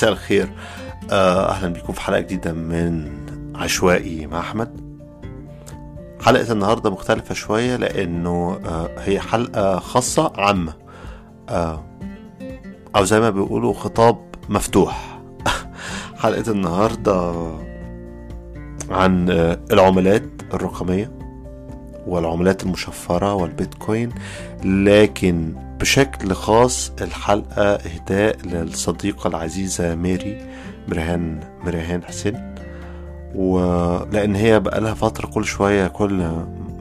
مساء الخير. آه، أهلا بكم في حلقة جديدة من عشوائي مع أحمد. حلقة النهارده مختلفة شوية لأنه آه، هي حلقة خاصة عامة. آه، أو زي ما بيقولوا خطاب مفتوح. حلقة النهارده عن العملات الرقمية. والعملات المشفرة والبيتكوين لكن بشكل خاص الحلقة إهداء للصديقة العزيزة ميري مريهان مريهان حسين. ولأن هي بقالها فترة كل شوية كل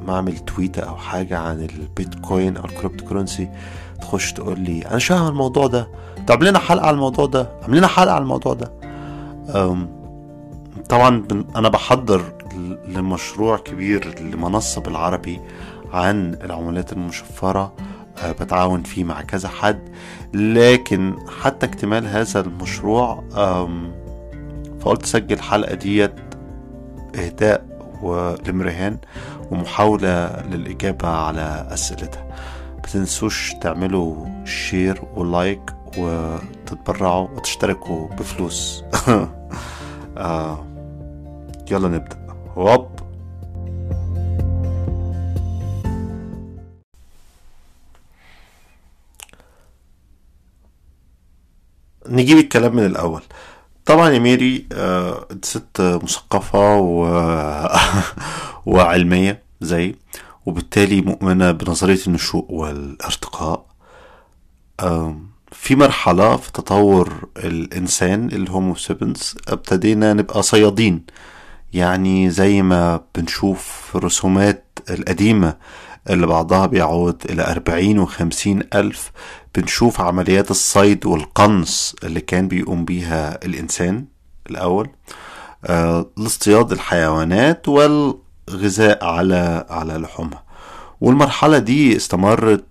ما أعمل تويتة أو حاجة عن البيتكوين أو ال cryptocurrency تخش تقول لي أنا شايف الموضوع ده. طب لنا حلقة على الموضوع ده؟ عاملين حلقة على الموضوع ده؟ طبعا أنا بحضر لمشروع كبير لمنصة بالعربي عن العملات المشفرة بتعاون فيه مع كذا حد. لكن حتى اكتمال هذا المشروع فقلت اسجل الحلقة ديت إهداء لمريهان ومحاولة للإجابة على أسئلتها. متنسوش تعملوا شير ولايك وتتبرعوا وتشتركوا بفلوس. آه يلا نبدأ. هوب نجيب الكلام من الأول. طبعا يا ميري آه ست مثقفة و... وعلمية زي وبالتالي مؤمنة بنظرية النشوء والارتقاء. في مرحلة في تطور الإنسان الهومو سيبنز ابتدينا نبقى صيادين. يعني زي ما بنشوف الرسومات القديمة اللي بعضها بيعود إلى أربعين وخمسين ألف بنشوف عمليات الصيد والقنص اللي كان بيقوم بيها الإنسان الأول آه لاصطياد الحيوانات والغذاء على على لحومها. والمرحلة دي استمرت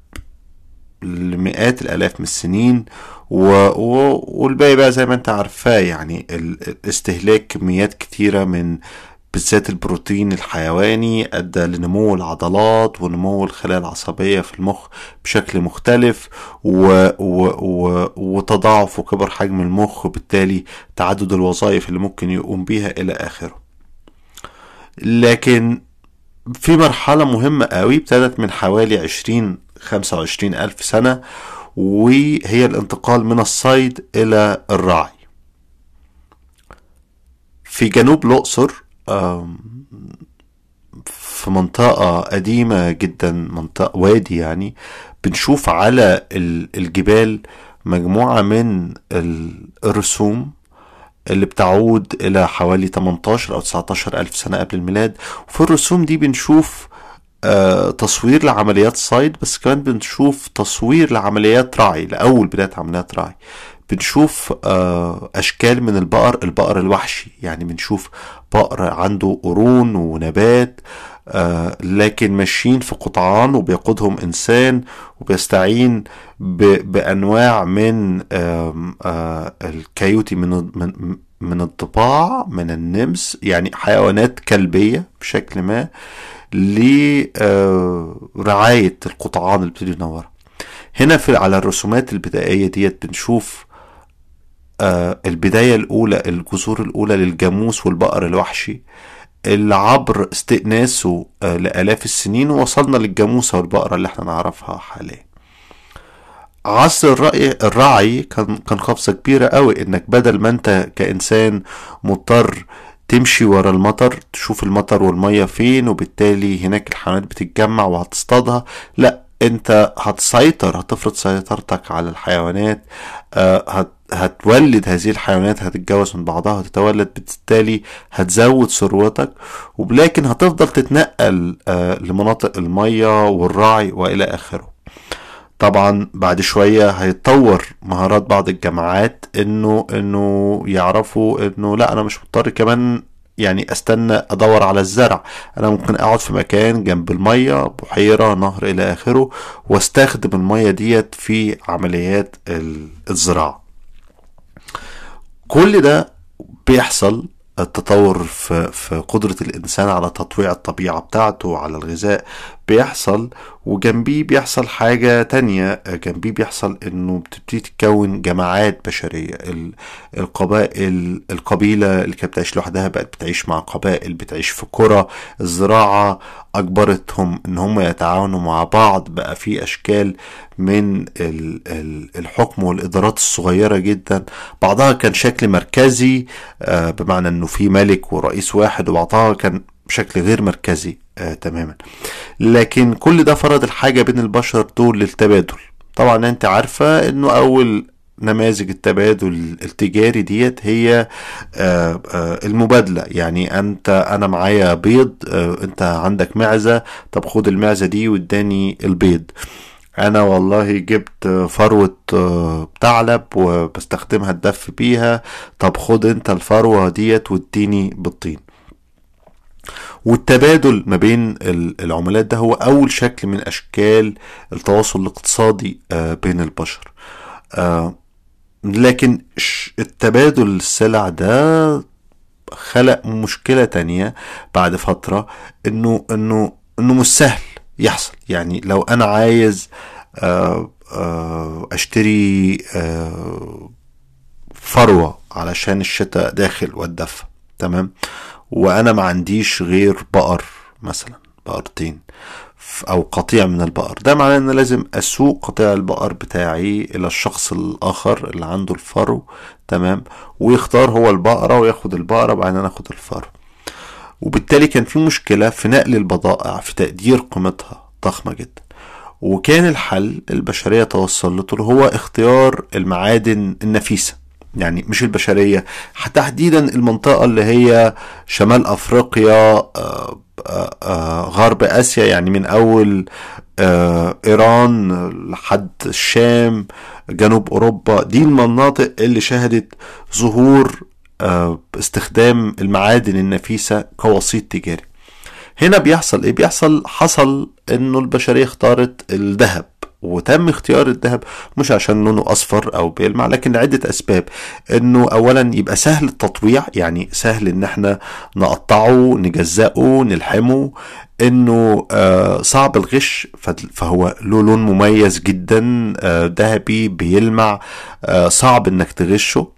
لمئات الآلاف من السنين و... و... والباقي بقى زي ما انت عارفاه يعني استهلاك كميات كتيرة من بالذات البروتين الحيواني أدى لنمو العضلات ونمو الخلايا العصبية في المخ بشكل مختلف و... و... و... وتضاعف وكبر حجم المخ وبالتالي تعدد الوظائف اللي ممكن يقوم بيها إلى آخره. لكن في مرحلة مهمة قوي ابتدت من حوالي عشرين خمسة وعشرين ألف سنة وهي الانتقال من الصيد إلى الرعي في جنوب الأقصر في منطقة قديمة جدا منطقة وادي يعني بنشوف على الجبال مجموعة من الرسوم اللي بتعود إلى حوالي 18 أو 19 ألف سنة قبل الميلاد. وفي الرسوم دي بنشوف تصوير لعمليات صيد بس كمان بنشوف تصوير لعمليات رعي لأول بداية عمليات رعي. بنشوف آه أشكال من البقر البقر الوحشي. يعني بنشوف بقر عنده قرون ونبات آه لكن ماشيين في قطعان وبيقودهم إنسان وبيستعين بأنواع من آه الكيوتي من من الضباع من النمس. يعني حيوانات كلبية بشكل ما. لرعاية القطعان اللي بتبتدي ينورها هنا في على الرسومات البدائية ديت بنشوف آه البداية الأولى الجذور الأولى للجاموس والبقر الوحشي. اللي عبر استئناسه آه لآلاف السنين وصلنا للجاموسة والبقرة اللي إحنا نعرفها حاليا. عصر الرأي الرعي كان كان قفزة كبيرة قوي إنك بدل ما أنت كإنسان مضطر تمشي ورا المطر تشوف المطر والمية فين وبالتالي هناك الحيوانات بتتجمع وهتصطادها. لا انت هتسيطر هتفرض سيطرتك على الحيوانات آه هت هتولد هذه الحيوانات هتتجوز من بعضها وتتولد بالتالي هتزود ثروتك. ولكن هتفضل تتنقل آه لمناطق المية والرعي وإلى آخره. طبعا بعد شوية هيتطور مهارات بعض الجامعات إنه إنه يعرفوا إنه لا أنا مش مضطر كمان يعني أستنى أدور على الزرع. أنا ممكن أقعد في مكان جنب المية بحيرة نهر إلى آخره وأستخدم المية ديت في عمليات الزراعة. كل ده بيحصل التطور في, في قدرة الإنسان على تطويع الطبيعة بتاعته على الغذاء بيحصل وجنبيه بيحصل حاجة تانية جنبيه بيحصل إنه بتبتدي تتكون جماعات بشرية. ال- القبائل القبيلة اللي كانت بتعيش لوحدها بقت بتعيش مع قبائل بتعيش في قرى الزراعة أجبرتهم إن هم يتعاونوا مع بعض. بقى في أشكال من ال- ال- الحكم والإدارات الصغيرة جدا. بعضها كان شكل مركزي آه، بمعنى إنه في ملك ورئيس واحد وبعضها كان بشكل غير مركزي آه تماما. لكن كل ده فرض الحاجة بين البشر دول للتبادل. طبعا أنت عارفة إنه أول نماذج التبادل التجاري ديت هي آه آه المبادلة. يعني أنت أنا معايا بيض آه أنت عندك معزة طب خد المعزة دي واداني البيض. أنا والله جبت فروة ثعلب وبستخدمها الدف بيها. طب خد أنت الفروة ديت واديني بالطين والتبادل ما بين ال- العملات ده هو أول شكل من أشكال التواصل الاقتصادي آه، بين البشر. آه، لكن التبادل السلع ده خلق مشكلة تانية بعد فترة انه انه إنه مش سهل يحصل. يعني لو أنا عايز آه، آه، أشتري آه، فروة علشان الشتاء داخل والدفى تمام؟ وأنا ما عنديش غير بقر مثلا بقرتين أو قطيع من البقر. ده معناه إن لازم أسوق قطيع البقر بتاعي إلى الشخص الآخر اللي عنده الفرو تمام؟ ويختار هو البقرة وياخد البقرة وبعدين أنا آخد الفرو. وبالتالي كان في مشكلة في نقل البضائع في تقدير قيمتها ضخمة جدا. وكان الحل البشرية توصلته هو اختيار المعادن النفيسة. يعني مش البشرية. تحديدا المنطقة اللي هي شمال أفريقيا آه، آه، آه، غرب آسيا يعني من أول إيران لحد الشام جنوب أوروبا. دي المناطق اللي شهدت ظهور استخدام المعادن النفيسة كوسيط تجاري. هنا بيحصل إيه؟ بيحصل حصل إنه البشرية اختارت الذهب. وتم اختيار الذهب مش عشان لونه أصفر أو بيلمع لكن لعدة أسباب. إنه اولا يبقى سهل التطويع يعني سهل إن إحنا نقطعه نجزأه نلحمه. إنه آه صعب الغش فهو له لون مميز جدا آه ذهبي بيلمع آه صعب إنك تغشه.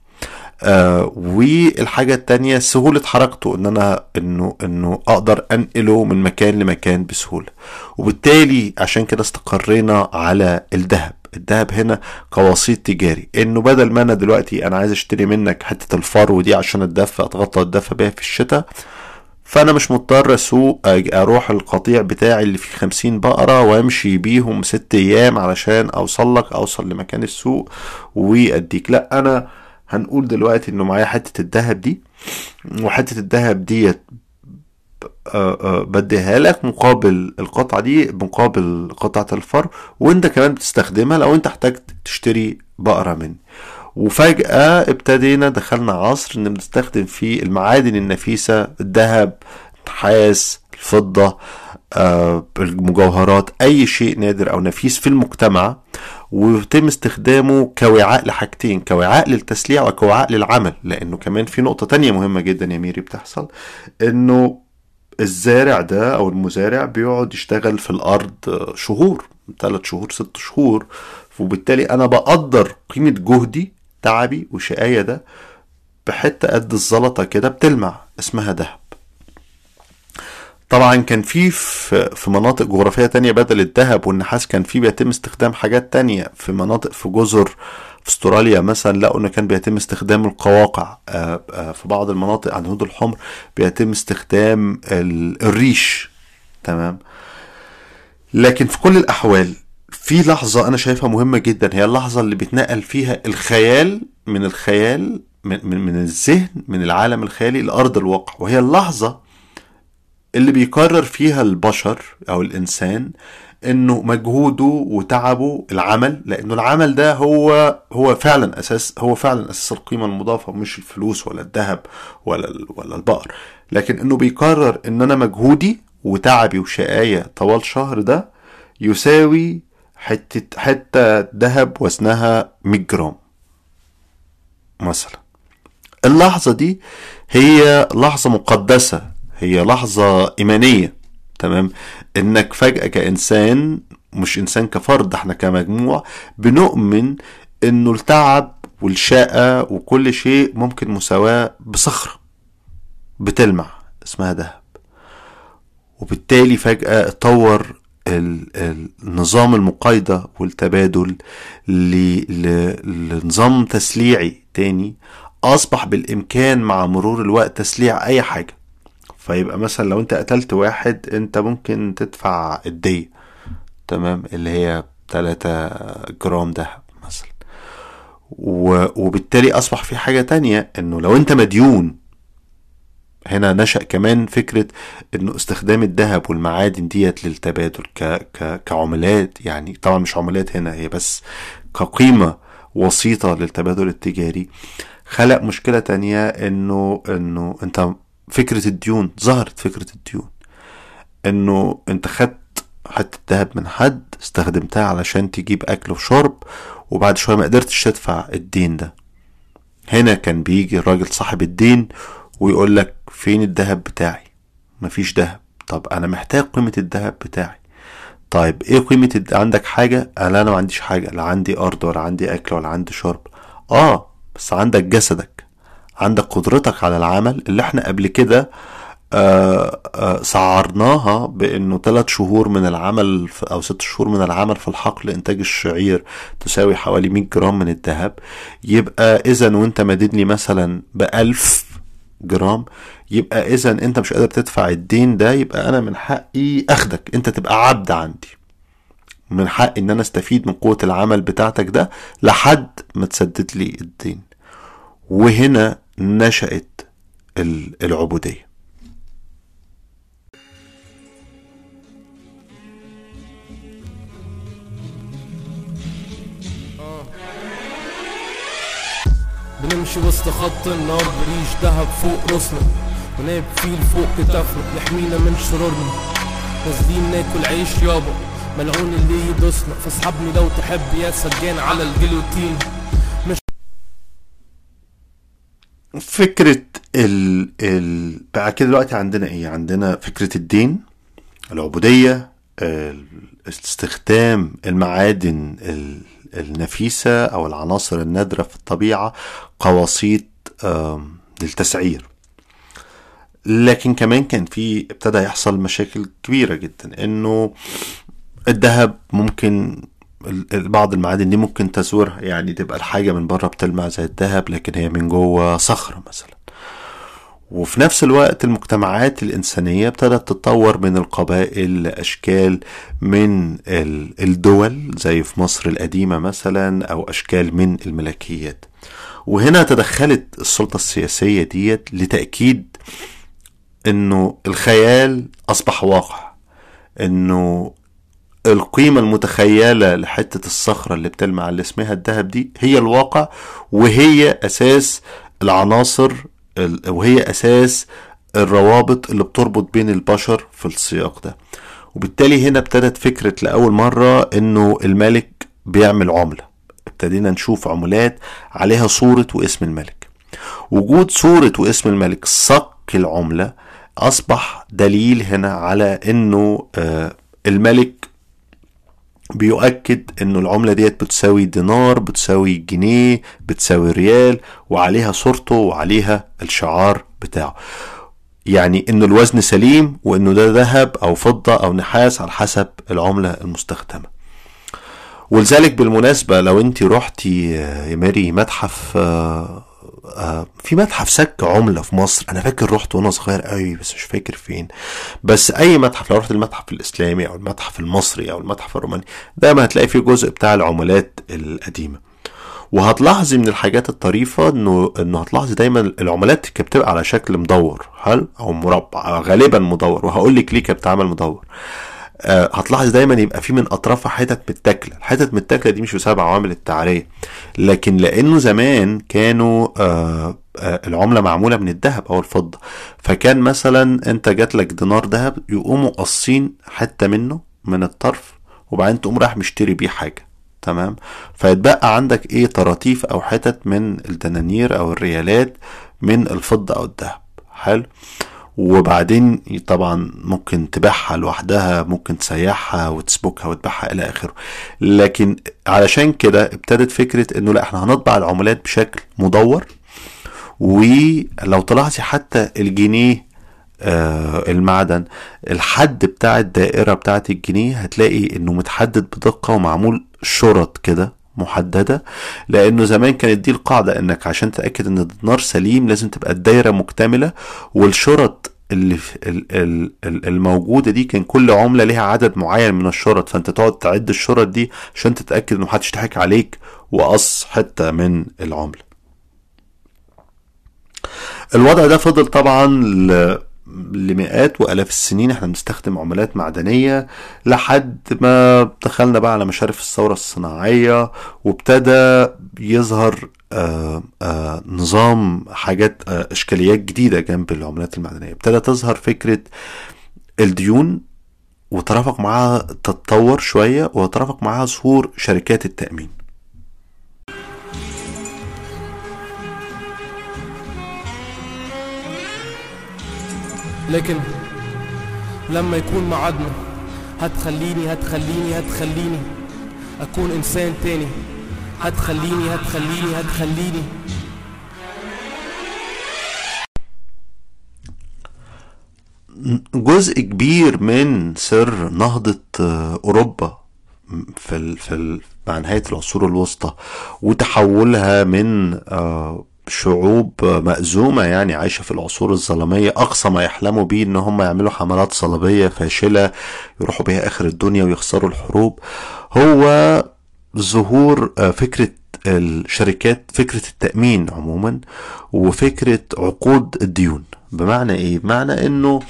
آه والحاجة التانية سهولة حركته إن أنا إنه إنه أقدر أنقله من مكان لمكان بسهولة. وبالتالي عشان كده استقرينا على الذهب. الذهب هنا كوسيط تجاري. إنه بدل ما أنا دلوقتي أنا عايز أشتري منك حتة الفرو دي عشان الدفة أتغطى الدفة بيها في الشتاء فأنا مش مضطر أسوق أروح القطيع بتاعي اللي فيه خمسين بقرة وأمشي بيهم ست أيام علشان أوصل لك أوصل لمكان السوق وأديك. لأ أنا هنقول دلوقتي إنه معايا حتة الذهب دي وحتة الذهب ديت آه، آه، بديها لك مقابل القطعة دي مقابل قطعة الفر وأنت كمان بتستخدمها لو أنت احتجت تشتري بقرة مني. وفجأة ابتدينا دخلنا عصر إن بنستخدم فيه المعادن النفيسة الذهب النحاس الفضة آه، المجوهرات أي شيء نادر أو نفيس في المجتمع. ويتم استخدامه كوعاء لحاجتين كوعاء للتسليع وكوعاء للعمل. لأنه كمان في نقطة تانية مهمة جدا يا ميري بتحصل إنه الزارع ده أو المزارع بيقعد يشتغل في الأرض شهور ثلاث شهور ست شهور. وبالتالي أنا بقدر قيمة جهدي تعبي وشقاية ده بحتة قد الزلطة كده بتلمع اسمها دهب طبعا كان في في مناطق جغرافية تانية بدل الذهب والنحاس كان في بيتم استخدام حاجات تانية. في مناطق في جزر في استراليا مثلا لقوا ان كان بيتم استخدام القواقع. آه، آه، في بعض المناطق عند الهود الحمر بيتم استخدام ال- الريش. تمام؟ لكن في كل الأحوال في لحظة أنا شايفها مهمة جدا. هي اللحظة اللي بيتنقل فيها الخيال من الخيال من, من, من الذهن من العالم الخيالي لأرض الواقع. وهي اللحظة اللي بيقرر فيها البشر أو الإنسان إنه مجهوده وتعبه العمل لأنه العمل ده هو هو فعلا أساس هو فعلا أساس القيمة المضافة مش الفلوس ولا الذهب ولا ولا البقر. لكن إنه بيقرر إن أنا مجهودي وتعبي وشقاية طوال شهر ده يساوي حتة حتة ذهب وزنها 100 جرام مثلا. اللحظة دي هي لحظة مقدسة هي لحظة إيمانية تمام؟ إنك فجأة كإنسان مش إنسان كفرد إحنا كمجموع بنؤمن إنه التعب والشقة وكل شيء ممكن مساواة بصخرة بتلمع اسمها ذهب. وبالتالي فجأة اتطور النظام المقايضة والتبادل لنظام تسليعي تاني أصبح بالإمكان مع مرور الوقت تسليع أي حاجة. فيبقى مثلا لو أنت قتلت واحد أنت ممكن تدفع الدية تمام؟ اللي هي 3 جرام دهب مثلا. وبالتالي أصبح في حاجة تانية إنه لو أنت مديون هنا نشأ كمان فكرة إنه استخدام الذهب والمعادن ديت للتبادل ك ك كعملات يعني طبعا مش عملات هنا هي بس كقيمة وسيطة للتبادل التجاري. خلق مشكلة تانية إنه إنه انت فكرة الديون ظهرت فكرة الديون. إنه أنت خدت حتة ذهب من حد استخدمتها علشان تجيب أكل وشرب وبعد شوية ما قدرتش تدفع الدين ده. هنا كان بيجي الراجل صاحب الدين ويقول لك فين الذهب بتاعي؟ مفيش ذهب. طب أنا محتاج قيمة الذهب بتاعي. طيب إيه قيمة الد... عندك حاجة؟ أنا ما عنديش حاجة. لا عندي أرض ولا عندي أكل ولا عندي شرب. آه بس عندك جسدك. عندك قدرتك على العمل اللي إحنا قبل كده آه آه سعرناها بإنه ثلاث شهور من العمل أو ست شهور من العمل في الحقل لانتاج الشعير تساوي حوالي 100 جرام من الذهب. يبقى إذا وأنت مدد لي مثلا بألف جرام يبقى إذا أنت مش قادر تدفع الدين ده يبقى أنا من حقي أخدك. أنت تبقى عبد عندي. من حقي إن أنا أستفيد من قوة العمل بتاعتك ده لحد ما تسدد لي الدين. وهنا نشأت العبودية. بنمشي وسط خط النار بريش دهب فوق راسنا. ونايب فيل فوق كتافنا يحمينا من شرورنا. نازلين ناكل عيش يابا. ملعون اللي يدوسنا. فاسحبني لو تحب يا سجان على الجلوتين. فكرة ال ال بقى كده دلوقتي عندنا إيه؟ عندنا فكرة الدين العبودية استخدام المعادن النفيسة أو العناصر النادرة في الطبيعة كوسيط للتسعير. لكن كمان كان في ابتدى يحصل مشاكل كبيرة جدا إنه الذهب ممكن بعض المعادن دي ممكن تزورها يعني تبقى الحاجة من بره بتلمع زي الذهب لكن هي من جوه صخرة مثلا. وفي نفس الوقت المجتمعات الإنسانية ابتدت تتطور من القبائل لأشكال من الدول زي في مصر القديمة مثلا أو أشكال من الملكيات. وهنا تدخلت السلطة السياسية ديت لتأكيد إنه الخيال أصبح واقع إنه القيمة المتخيلة لحتة الصخرة اللي بتلمع اللي اسمها الذهب دي هي الواقع وهي أساس العناصر وهي أساس الروابط اللي بتربط بين البشر في السياق ده. وبالتالي هنا ابتدت فكرة لأول مرة إنه الملك بيعمل عملة. ابتدينا نشوف عملات عليها صورة واسم الملك. وجود صورة واسم الملك صك العملة أصبح دليل هنا على أنه الملك بيؤكد إنه العملة ديت بتساوي دينار بتساوي جنيه بتساوي ريال وعليها صورته وعليها الشعار بتاعه. يعني إنه الوزن سليم وإنه ده ذهب أو فضة أو نحاس على حسب العملة المستخدمة. ولذلك بالمناسبة لو انت رحتي يا ماري متحف في متحف سك عملة في مصر. أنا فاكر رحت وأنا صغير قوي بس مش فاكر فين. بس أي متحف لو رحت المتحف الإسلامي أو المتحف المصري أو المتحف الروماني دايما هتلاقي فيه جزء بتاع العملات القديمة. وهتلاحظي من الحاجات الطريفة إنه إنه هتلاحظي دايما العملات كانت بتبقى على شكل مدور حلو أو مربع غالبا مدور. وهقول لك ليه كانت بتتعمل مدور. آه هتلاحظ دايما يبقى في من اطرافها حتت متاكلة. الحتت متاكلة دي مش بسبب عوامل التعرية لكن لأنه زمان كانوا آه آه العملة معمولة من الذهب أو الفضة. فكان مثلا أنت جات لك دينار ذهب يقوموا قاصين حتة منه من الطرف وبعدين تقوم رايح مشتري بيه حاجة. تمام؟ فيتبقى عندك إيه؟ طراطيف أو حتت من الدنانير أو الريالات من الفضة أو الذهب. حلو؟ وبعدين طبعا ممكن تبيعها لوحدها ممكن تسيحها وتسبكها وتبيعها إلى آخره. لكن علشان كده ابتدت فكرة إنه لا إحنا هنطبع العملات بشكل مدور ولو تلاحظي حتى الجنيه آه المعدن الحد بتاع الدائرة بتاعة الجنيه هتلاقي إنه متحدد بدقة ومعمول شرط كده. محددة لأنه زمان كانت دي القاعدة إنك عشان تأكد إن الدينار سليم لازم تبقى الدايرة مكتملة والشرط اللي في ال- ال- ال- الموجودة دي كان كل عملة ليها عدد معين من الشرط فأنت تقعد تعد الشرط دي عشان تتأكد انه محدش يضحك عليك وقص حتة من العملة الوضع ده فضل طبعا. لمئات وآلاف السنين إحنا بنستخدم عملات معدنية لحد ما دخلنا بقى على مشارف الثورة الصناعية وابتدى يظهر آه آه نظام حاجات آه إشكاليات جديدة جنب العملات المعدنية. ابتدى تظهر فكرة الديون وترافق معاها تتطور شوية وترافق معاها ظهور شركات التأمين. لكن لما يكون معادنا هتخليني هتخليني هتخليني أكون إنسان تاني. هتخليني هتخليني هتخليني. جزء كبير من سر نهضة آه، أوروبا في في مع نهاية العصور الوسطى وتحولها من آه، شعوب مأزومة يعني عايشة في العصور الظلامية. أقصى ما يحلموا بيه إن هم يعملوا حملات صليبية فاشلة يروحوا بيها آخر الدنيا ويخسروا الحروب. هو ظهور آه، فكرة الشركات فكرة التأمين عموما وفكرة عقود الديون. بمعنى إيه؟ بمعنى إنه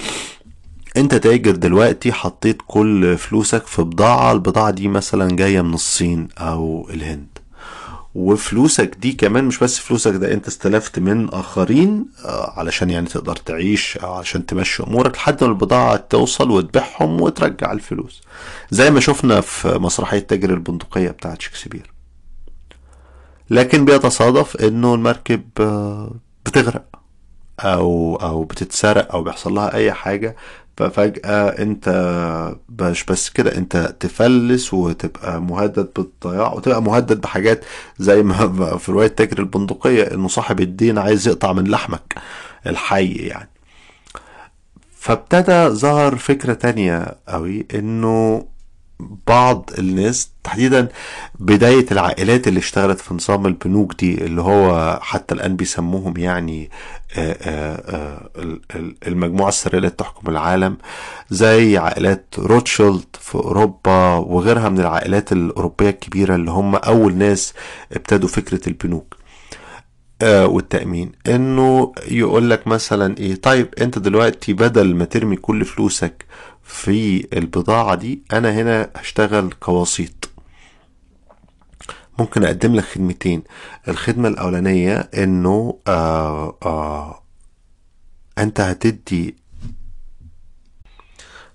أنت تاجر دلوقتي حطيت كل فلوسك في بضاعة البضاعة دي مثلا جاية من الصين أو الهند. وفلوسك دي كمان مش بس فلوسك ده انت استلفت من آخرين آه، علشان يعني تقدر تعيش أو عشان تمشي أمورك لحد ما البضاعة توصل وتبيعهم وترجع الفلوس. زي ما شفنا في مسرحية تاجر البندقية بتاعت شكسبير. لكن بيتصادف إنه المركب آه، بتغرق أو أو بتتسرق أو بيحصل لها أي حاجة. ففجأة انت مش بس كده انت تفلس وتبقى مهدد بالضياع وتبقى مهدد بحاجات زي ما في رواية تاجر البندقية انه صاحب الدين عايز يقطع من لحمك الحي يعني. فابتدى ظهر فكرة تانية قوي انه بعض الناس تحديدا بداية العائلات اللي اشتغلت في نظام البنوك دي اللي هو حتى الآن بيسموهم يعني آه، آه، آه، ال- ال- المجموعة السرية اللي تحكم العالم زي عائلات روتشيلد في أوروبا وغيرها من العائلات الأوروبية الكبيرة اللي هم أول ناس ابتدوا فكرة البنوك. والتأمين. إنه يقول لك مثلا إيه طيب أنت دلوقتي بدل ما ترمي كل فلوسك في البضاعة دي أنا هنا هشتغل كوسيط. ممكن أقدم لك خدمتين. الخدمة الأولانية إنه آه آه أنت هتدي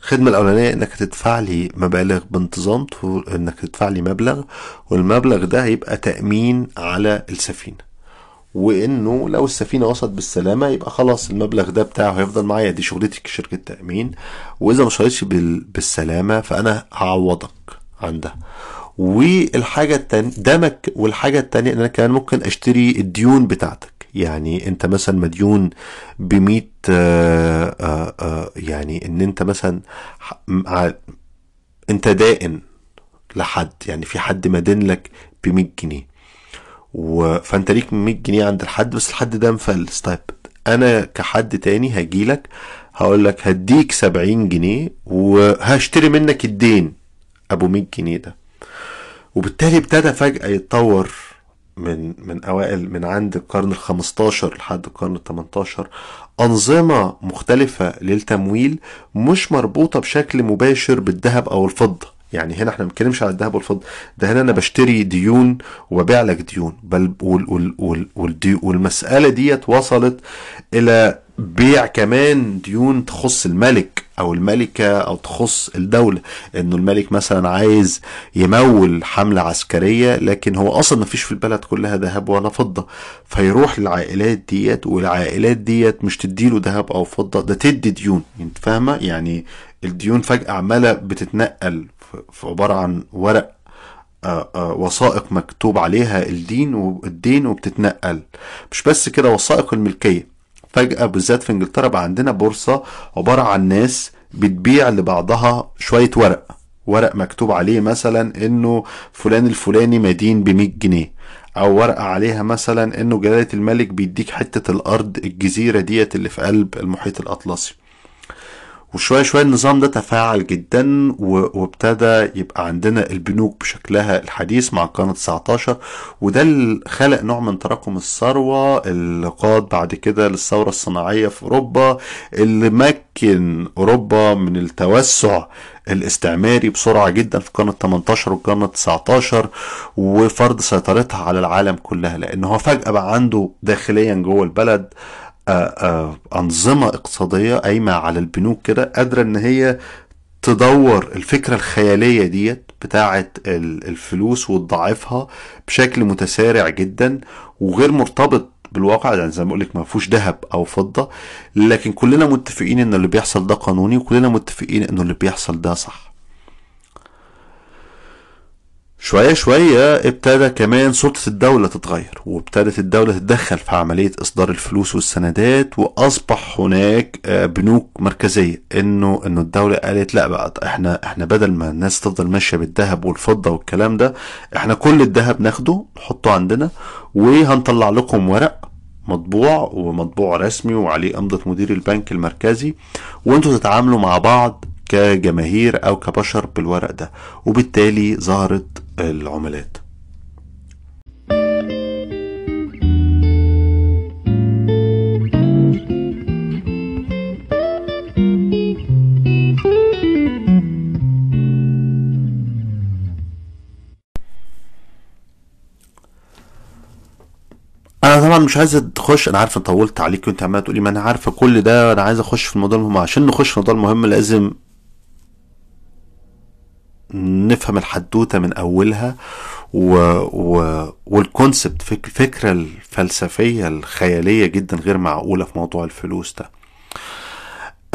الخدمة الأولانية إنك هتدفع لي مبالغ بانتظام إنك تدفع لي مبلغ والمبلغ ده هيبقى تأمين على السفينة. وإنه لو السفينة وصلت بالسلامة يبقى خلاص المبلغ ده بتاعه هيفضل معايا. دي شغلتي كشركة تأمين. وإذا ما وصلتش بال- بالسلامة فأنا هعوضك عن ده والحاجة التانية ده مك والحاجة التانية إن أنا كمان ممكن أشتري الديون بتاعتك. يعني أنت مثلا مديون ب 100 آه، آه، آه، يعني إن أنت مثلا أنت دائن لحد. يعني في حد مدين لك ب 100 جنيه. و... فانت ليك 100 جنيه عند الحد بس الحد ده مفلس. طيب أنا كحد تاني هجيلك هقول لك هديك 70 جنيه وهشتري منك الدين أبو 100 جنيه ده. وبالتالي ابتدى فجأة يتطور من من أوائل من عند القرن ال 15 لحد القرن ال 18 أنظمة مختلفة للتمويل مش مربوطة بشكل مباشر بالذهب أو الفضة. يعني هنا إحنا ما بنتكلمش على الذهب والفضة. ده هنا أنا بشتري ديون وببيع لك ديون. بل وال وال وال والدي والمسألة ديت وصلت إلى بيع كمان ديون تخص الملك أو الملكة أو تخص الدولة. إنه الملك مثلا عايز يمول حملة عسكرية لكن هو أصلا مفيش في البلد كلها ذهب ولا فضة. فيروح للعائلات ديت والعائلات ديت مش تديله ذهب أو فضة ده تدي ديون. انت فاهمة؟ يعني الديون فجأة عمالة بتتنقل في عبارة عن ورق آه، آه، وثائق مكتوب عليها الدين والدين وبتتنقل. مش بس كده وثائق الملكية. فجأة بالذات في إنجلترا بقى عندنا بورصة عبارة عن ناس بتبيع لبعضها شوية ورق. ورق مكتوب عليه مثلا إنه فلان الفلاني مدين ب 100 جنيه. أو ورقة عليها مثلا إنه جلالة الملك بيديك حتة الأرض الجزيرة ديت اللي في قلب المحيط الأطلسي. وشوية شوية النظام ده تفاعل جدا وابتدى يبقى عندنا البنوك بشكلها الحديث مع القرن 19 وده اللي خلق نوع من تراكم الثروة اللي قاد بعد كده للثورة الصناعية في أوروبا اللي مكن أوروبا من التوسع الاستعماري بسرعة جدا في القرن ال 18 والقرن ال 19 وفرض سيطرتها على العالم كلها لأن هو فجأة بقى عنده داخليا جوه البلد آه، أنظمة اقتصادية قايمة على البنوك كده قادرة إن هي تدور الفكرة الخيالية ديت بتاعة الفلوس وتضاعفها بشكل متسارع جدا وغير مرتبط بالواقع يعني زي ما بقول لك ما فيهوش ذهب أو فضة لكن كلنا متفقين إن اللي بيحصل ده قانوني وكلنا متفقين انه اللي بيحصل ده صح. شوية شوية ابتدى كمان سلطة الدولة تتغير وابتدت الدولة تتدخل في عملية إصدار الفلوس والسندات وأصبح هناك آه، بنوك مركزية. إنه إنه الدولة قالت لا بقى إحنا إحنا بدل ما الناس تفضل ماشية بالذهب والفضة والكلام ده إحنا كل الذهب ناخده نحطه عندنا وهنطلع لكم ورق مطبوع ومطبوع رسمي وعليه أمضة مدير البنك المركزي وأنتوا تتعاملوا مع بعض كجماهير أو كبشر بالورق ده. وبالتالي ظهرت العملات. أنا طبعا مش عايز تخش أنا عارف ان طولت عليك وأنت عمال تقولي ما أنا عارفه كل ده أنا عايز أخش في الموضوع المهم عشان نخش في الموضوع المهم لازم نفهم الحدوتة من أولها و... و... والكونسبت فك... الفكرة الفلسفية الخيالية جدا غير معقولة في موضوع الفلوس ده.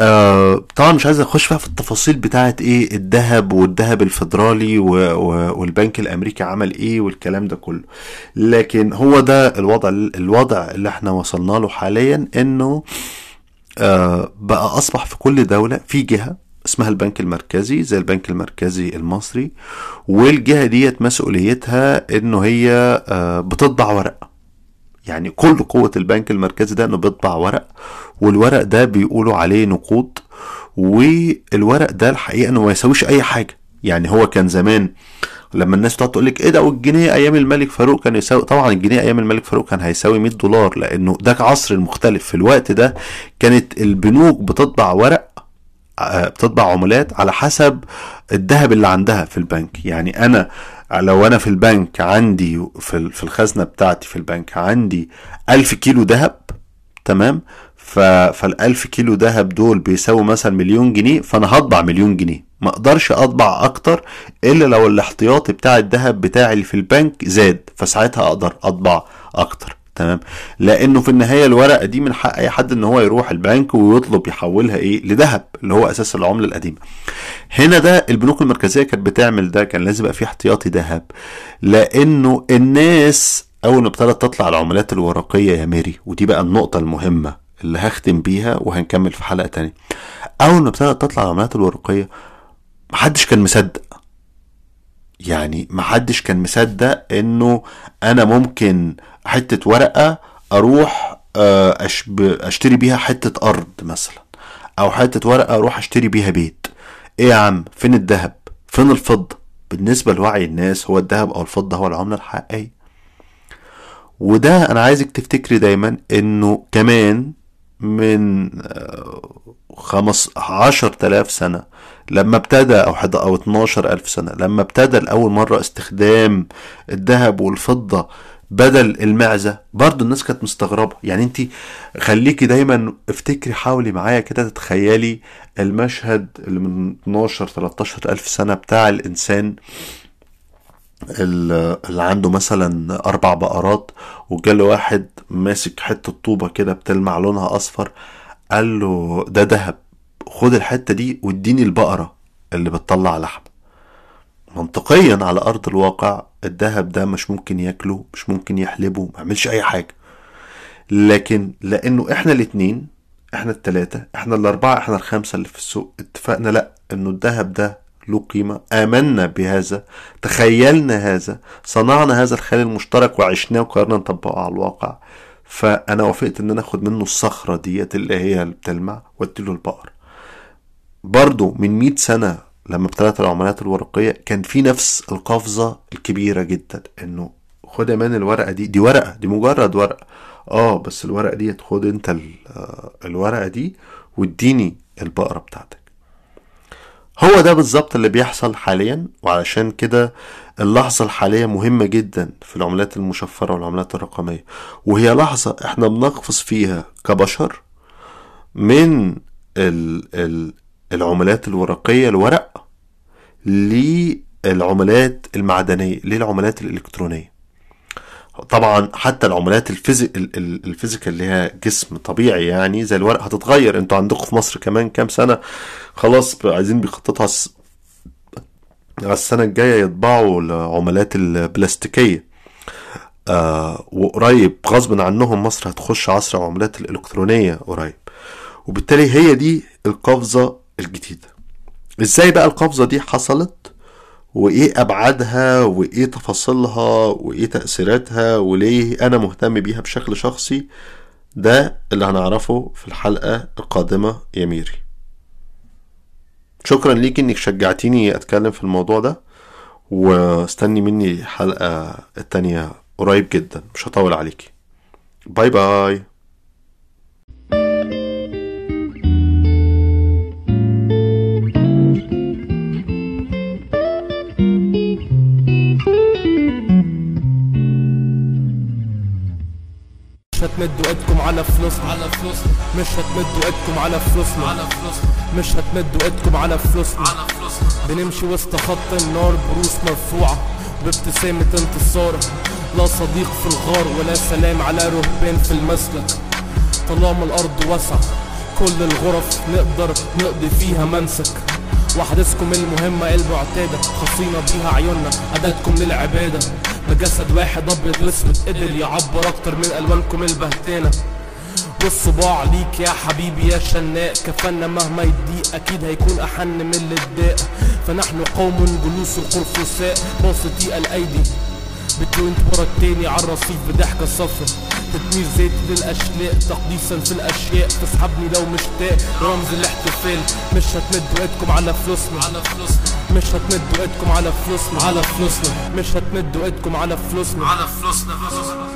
آه طبعا مش عايز أخش بقى في التفاصيل بتاعت إيه الذهب والذهب الفيدرالي و... و... والبنك الأمريكي عمل إيه والكلام ده كله. لكن هو ده الوضع الوضع اللي إحنا وصلنا له حاليا إنه آه بقى أصبح في كل دولة في جهة اسمها البنك المركزي زي البنك المركزي المصري والجهة ديت مسؤوليتها إنه هي آه، بتطبع ورق. يعني كل قوة البنك المركزي ده إنه بيطبع ورق والورق ده بيقولوا عليه نقود والورق ده الحقيقة إنه ما يساويش أي حاجة. يعني هو كان زمان لما الناس تقعد تقول لك إيه ده والجنيه أيام الملك فاروق كان يساوي طبعا الجنيه أيام الملك فاروق كان هيساوي 100 دولار لأنه ده عصر مختلف. في الوقت ده كانت البنوك بتطبع ورق بتطبع عملات على حسب الذهب اللي عندها في البنك. يعني أنا لو أنا في البنك عندي في الخزنة بتاعتي في البنك عندي ألف كيلو ذهب تمام؟ فالألف كيلو ذهب دول بيساوي مثلا مليون جنيه فأنا هطبع مليون جنيه. ما أقدرش أطبع أكتر إلا لو الاحتياطي بتاع الذهب بتاعي اللي في البنك زاد فساعتها أقدر أطبع أكتر. تمام؟ لأنه في النهاية الورقه دي من حق أي حد إن هو يروح البنك ويطلب يحولها إيه؟ لذهب اللي هو أساس العملة القديمة. هنا ده البنوك المركزية كانت بتعمل ده كان لازم يبقى في احتياطي ذهب. لأنه الناس أول ما ابتدت تطلع العملات الورقية يا ميري ودي بقى النقطة المهمة اللي هختم بيها وهنكمل في حلقة تانية. أول ما ابتدت تطلع العملات الورقية محدش كان مصدق. يعني محدش كان مصدق إنه أنا ممكن حتة ورقة أروح آه، أشتري بيها حتة أرض مثلا أو حتة ورقة أروح أشتري بيها بيت. إيه يا عم؟ فين الذهب؟ فين الفضة؟ بالنسبة لوعي الناس هو الذهب أو الفضة هو العملة الحقيقية. وده أنا عايزك تفتكري دايما إنه كمان من آه، خمس عشر تلاف سنة لما ابتدى أو حد أو اتناشر ألف سنة لما ابتدى لأول مرة استخدام الذهب والفضة بدل المعزة. برضو الناس كانت مستغربة. يعني انت خليكي دايما افتكري حاولي معايا كده تتخيلي المشهد اللي من 12 13 ألف سنة بتاع الإنسان ال- اللي عنده مثلا أربع بقرات وجاله واحد ماسك حتة طوبة كده بتلمع لونها أصفر قال له ده دهب خد الحتة دي واديني البقرة اللي بتطلع لحم. منطقيا على أرض الواقع الذهب ده مش ممكن ياكله مش ممكن يحلبه ما يعملش أي حاجة. لكن لأنه إحنا الاتنين إحنا التلاتة إحنا الأربعة إحنا الخمسة اللي في السوق اتفقنا لأ إنه الذهب ده له قيمة. آمنا بهذا تخيلنا هذا صنعنا هذا الخيال المشترك وعشناه وقررنا نطبقه على الواقع. فأنا وافقت إن أنا آخد منه الصخرة ديت اللي هي اللي بتلمع وأديله البقر. برضو من 100 سنة لما ابتدت العملات الورقية كان في نفس القفزة الكبيرة جدا إنه خد يا مان الورقة دي دي ورقة دي مجرد ورقة. آه بس الورقة دي خد أنت آه، الورقة دي واديني البقرة بتاعتك. هو ده بالظبط اللي بيحصل حاليا وعلشان كده اللحظة الحالية مهمة جدا في العملات المشفرة والعملات الرقمية. وهي لحظة إحنا بنقفز فيها كبشر من ال ال العملات الورقية الورق للعملات المعدنية للعملات الإلكترونية. طبعا حتى العملات ال physi... ال- ال- ال physical اللي هي جسم طبيعي يعني زي الورق هتتغير. أنتوا عندكم في مصر كمان كام سنة؟ خلاص عايزين بيخططوا على الس- على السنة الجاية يطبعوا العملات البلاستيكية. آه وقريب غصب عنهم مصر هتخش عصر العملات الإلكترونية قريب. وبالتالي هي دي القفزة الجديدة. إزاي بقى القفزة دي حصلت؟ وإيه أبعادها؟ وإيه تفاصيلها؟ وإيه تأثيراتها؟ وليه أنا مهتم بيها بشكل شخصي؟ ده اللي هنعرفه في الحلقة القادمة يا ميري. شكرا ليك إنك شجعتيني أتكلم في الموضوع ده واستني مني الحلقة التانية قريب جدا. مش هطول عليكي. bye bye. هتمدوا ايدكم على فلوسنا. على فلوسنا. مش هتمدوا ايدكم على فلوسنا. على فلوسنا. مش هتمدوا ايدكم على فلوسنا. على فلوسنا. بنمشي وسط خط النار بروس مرفوعة. بابتسامة انتصار. لا صديق في الغار ولا سلام على رهبان في المسلك. طالما الأرض واسعة كل الغرف نقدر نقضي فيها منسك. وحدثكم المهمة المعتادة خصينا بيها عيوننا أداتكم للعبادة. بجسد واحد أبيض وأسود قدر يعبر أكتر من ألوانكم البهتانة. والصباع ليك يا حبيبي يا شناء كفنا مهما يضيق أكيد هيكون أحن من الاداء فنحن قوم جلوس القرفساء باسطي الأيدي. بتوينت ورا التاني على الرصيف بضحكة صفرا تدمير زيت للأشلاء تقديسا في الأشياء. تسحبني لو مشتاق. رمز الاحتفال. مش هتمدوا إيدكم على فلوسنا. على فلوسنا. مش هتمدوا إيدكم على فلوسنا. على فلوسنا. مش هتمدوا إيدكم على فلوسنا. على فلوسنا.